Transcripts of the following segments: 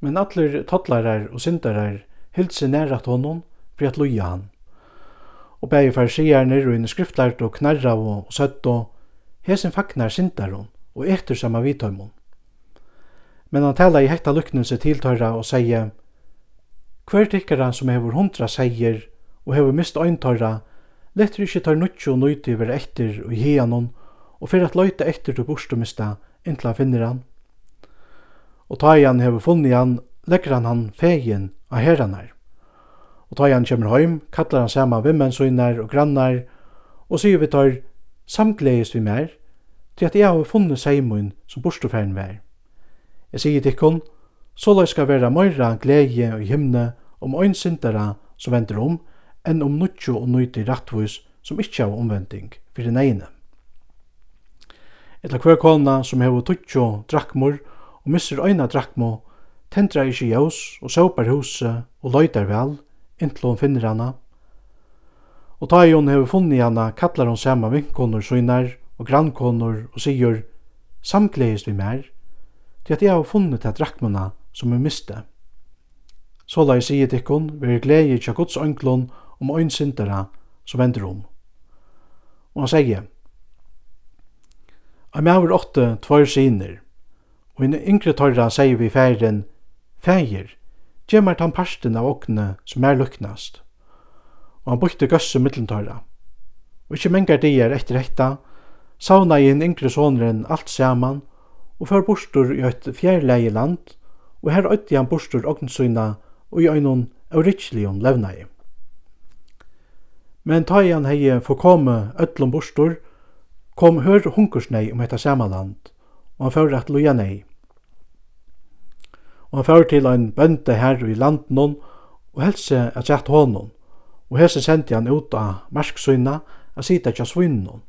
Men allir tottlarar og syndarar hild seg nærat honom for at loja han. Og bægi farsierne og inne skriftlart og knarra og søtt og hesen fagnar syndaron og etter sama vitøymon. Men han tala i hekta luknelse tiltøyra og seie Hver tikkara som hefur hundra seier og hefur mist øyntøyra letter ikkje tar nuttjo og nøyti vera etter og i hianon og fyrir at løyta etter til bostumista inntil han finner han og ta han hefur funnet han, legger han han fegin av herranar. Og ta han kjemur heim, kallar han saman vimmensøynar og grannar, og sier vi tar samgleist vi mer, til at jeg har funnet seimun som borstoferden vær. Jeg sier tikkun, så la skal vera møyra glede og himne om ein syndara som venter om, enn om nutjo og nøyti rattvus som ikkje har omvending fyrir neine. Etla hver kona som hever tuttjo drakkmur og misser øyna drakmo, tendrar ikkje jós og sópar huset og løytar vel, inntil hon finner hana. Og ta i hon hefur funni hana, kallar hon sama vinkonur søgnar og grannkonur og sigur, samgleist vi mer, til at jeg har funnet til drakmona som vi miste. Så la jeg sige tikkun, vi er glede tja gods ønglun om øynsindara som vender om. Og han sier, Ein maður åtte tvær sinir, Og en yngre tørra sier vi færen, Fægir, gjør meg tan parsten av åkne som er luknast. Og han bukte gøsse middentørra. Og ikkje mengar dier etter etta, sauna i en yngre sonren alt saman, og før bostur i eit fjærleie land, og her øytti han bostur åknsyna og i øynon auritslion levnei. Men ta i han hei forkomme öllum bostur, kom hør hunkursnei om etta samanland, og han fyrir at loja nei og han fyrir til ein bønde her i landen og helse at sett honom, og hese sendi han ut av marsksøyna at sita kja svinnen.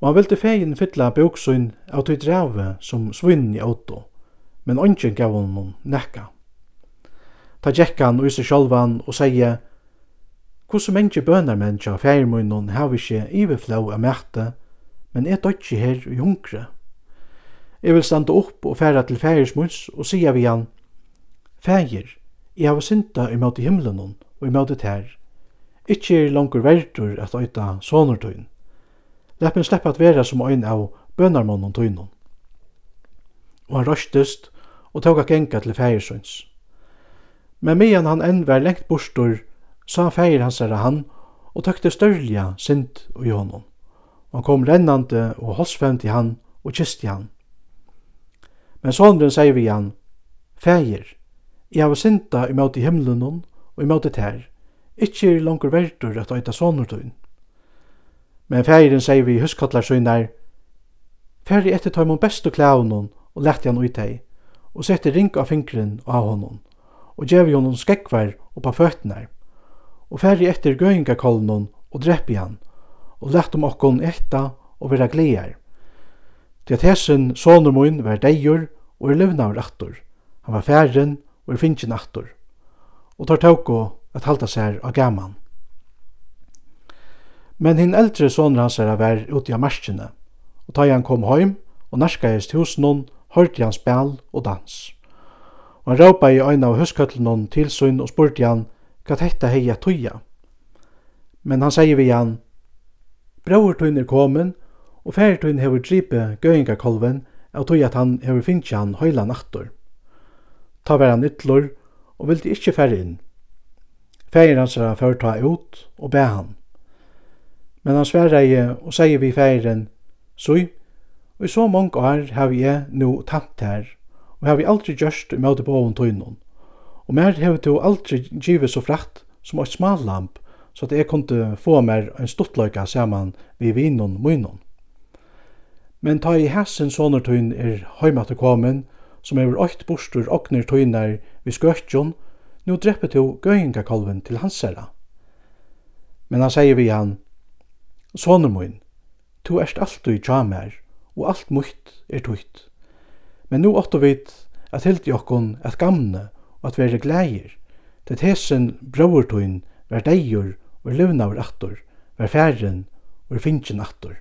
Og han vildi fegin fylla boksøyn av tøy drave som svinn i auto, men ongen gav honom nekka. Ta gekka han og seg sjolvan og seie, Hvordan mennje bønar menn tja færmunnen hava ikkje iverflå av mæte, men er dødje her i hungre. Jeg vil standa opp og færa til fægers og sia vi han, Fægir, jeg har synda i møte himmelen og i møte tær. Ikki er langur verdur at øyta sonortøyn. Lepp min slepp at vera som øyn av bønarmonon tøynon. Og han røstest og tåg genga til fægersøyns. Men medan han enn var lengt bostur, sa han fægir hans er han og tøkte størlja synd og i honom. Og han kom rennande og hosfemt i han og kist i han Men sonren sier vi han, Fægir, jeg har synda imot i himmelen og i i tær. Ikkje er langer verdur at øyta sonen tøyn. Men fægiren sier vi huskattlar søgnar, Færi etter tøy mon bestu klævun og lett han ut hei, og sette ring av fingren av honom, og djevi honom skekkvar og på føtnar, og færi etter gøyngakollen og drepi han, og lett om okkon etta og vera glegar til at hesen sonur mun var deigur og er livna av rattur. Han var færen og er finnkin aftur. Og tar tauko at halda sær av gaman. Men hinn eldre sonur hans er var uti av marskina, og ta han kom heim og narskaist hos noen, hørte han spel og dans. Og han råpa i øyna av huskøtlen til sunn og spurte han hva dette heia tuja. Men han sier vi han, Brauertun er komin, og færtun hevur dripið gøingakolven av tog at han hevur finnst han høyla nattur. Ta var han ytlur og vildi ikkje færre inn. Fægir hans er før ta ut og bæ han. Men han sverreie og sier vi fægiren, Sui, og i så mange år har jeg nu tatt her, og har vi aldri gjørst i møte på oven tøynun. Og mer har du aldri givet så frakt som et smallamp, så at jeg kunne få mer en stortløyka saman vi vinnun munnun. Men ta i hæsen sonur er heimat komin, som er økt bostur oknir tøynar vi skøtjon, nu drepper to gøyngakolven til hansera. Men han sier vi han, Sonur mun, tu erst alt du i tjamer, og alt mutt er tutt. Men nu åttu vit at hildi okkon at gamne og at vere gleir, til hessen brøvertøyn ver deigur og levnaur attur, ver færen og finnkin attur.